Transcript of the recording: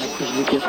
Muda